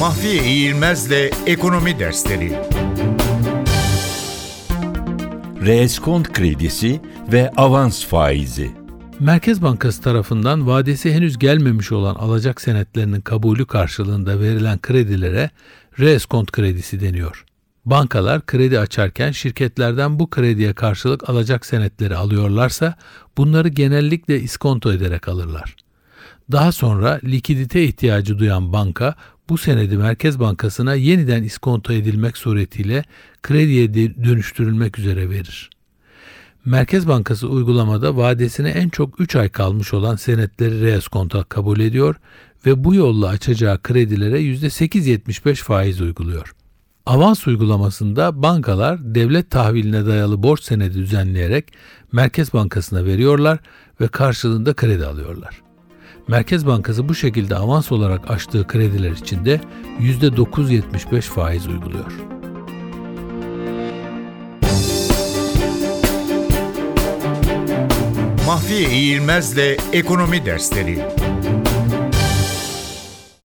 Mahfiye İğilmez'le Ekonomi Dersleri Reeskont kredisi ve avans faizi. Merkez Bankası tarafından vadesi henüz gelmemiş olan alacak senetlerinin kabulü karşılığında verilen kredilere reeskont kredisi deniyor. Bankalar kredi açarken şirketlerden bu krediye karşılık alacak senetleri alıyorlarsa bunları genellikle iskonto ederek alırlar. Daha sonra likidite ihtiyacı duyan banka bu senedi Merkez Bankası'na yeniden iskonto edilmek suretiyle krediye dönüştürülmek üzere verir. Merkez Bankası uygulamada vadesine en çok 3 ay kalmış olan senetleri reeskonta kabul ediyor ve bu yolla açacağı kredilere %8.75 faiz uyguluyor. Avans uygulamasında bankalar devlet tahviline dayalı borç senedi düzenleyerek Merkez Bankası'na veriyorlar ve karşılığında kredi alıyorlar. Merkez Bankası bu şekilde avans olarak açtığı krediler için de %9.75 faiz uyguluyor. Mahfiye İğilmez'le Ekonomi Dersleri